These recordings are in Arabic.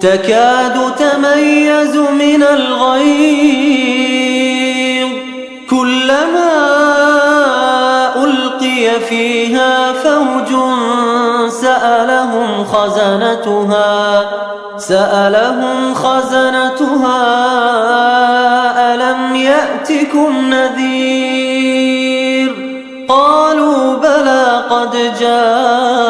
تكاد تميز من الغيظ. كلما ألقي فيها فوج سألهم خزنتها سألهم خزنتها ألم يأتكم نذير؟ قالوا بلى قد جاءنا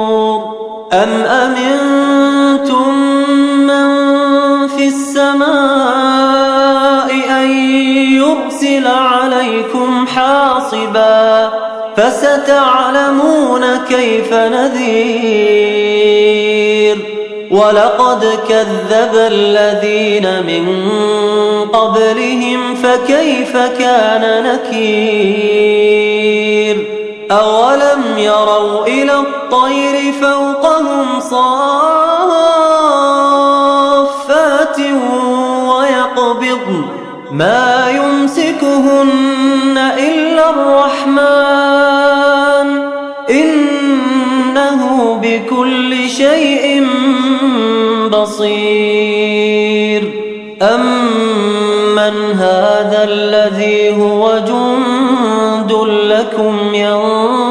أم أمنتم من في السماء أن يرسل عليكم حاصبا فستعلمون كيف نذير ولقد كذب الذين من قبلهم فكيف كان نكير أولم يروا إلى الطير فوقهم صافات ويقبضن ما يمسكهن إلا الرحمن. إنه بكل شيء بصير. أمن هذا الذي هو جند لكم ينصركم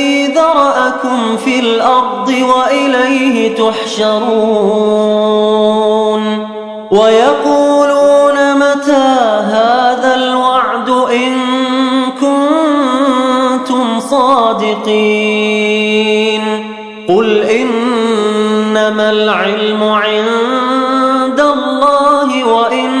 ذرأكم في الأرض وإليه تحشرون ويقولون متى هذا الوعد إن كنتم صادقين قل إنما العلم عند الله وإنما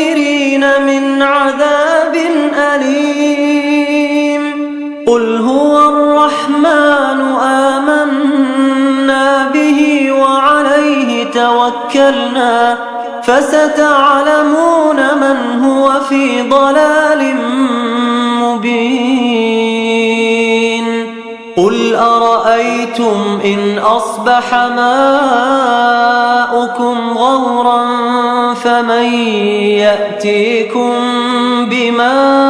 الكافرين من عذاب أليم. قل هو الرحمن آمنا به وعليه توكلنا. فستعلمون من هو في ضلال مبين. قل أرأيتم إن أصبح ماؤكم فمن يأتيكم بماء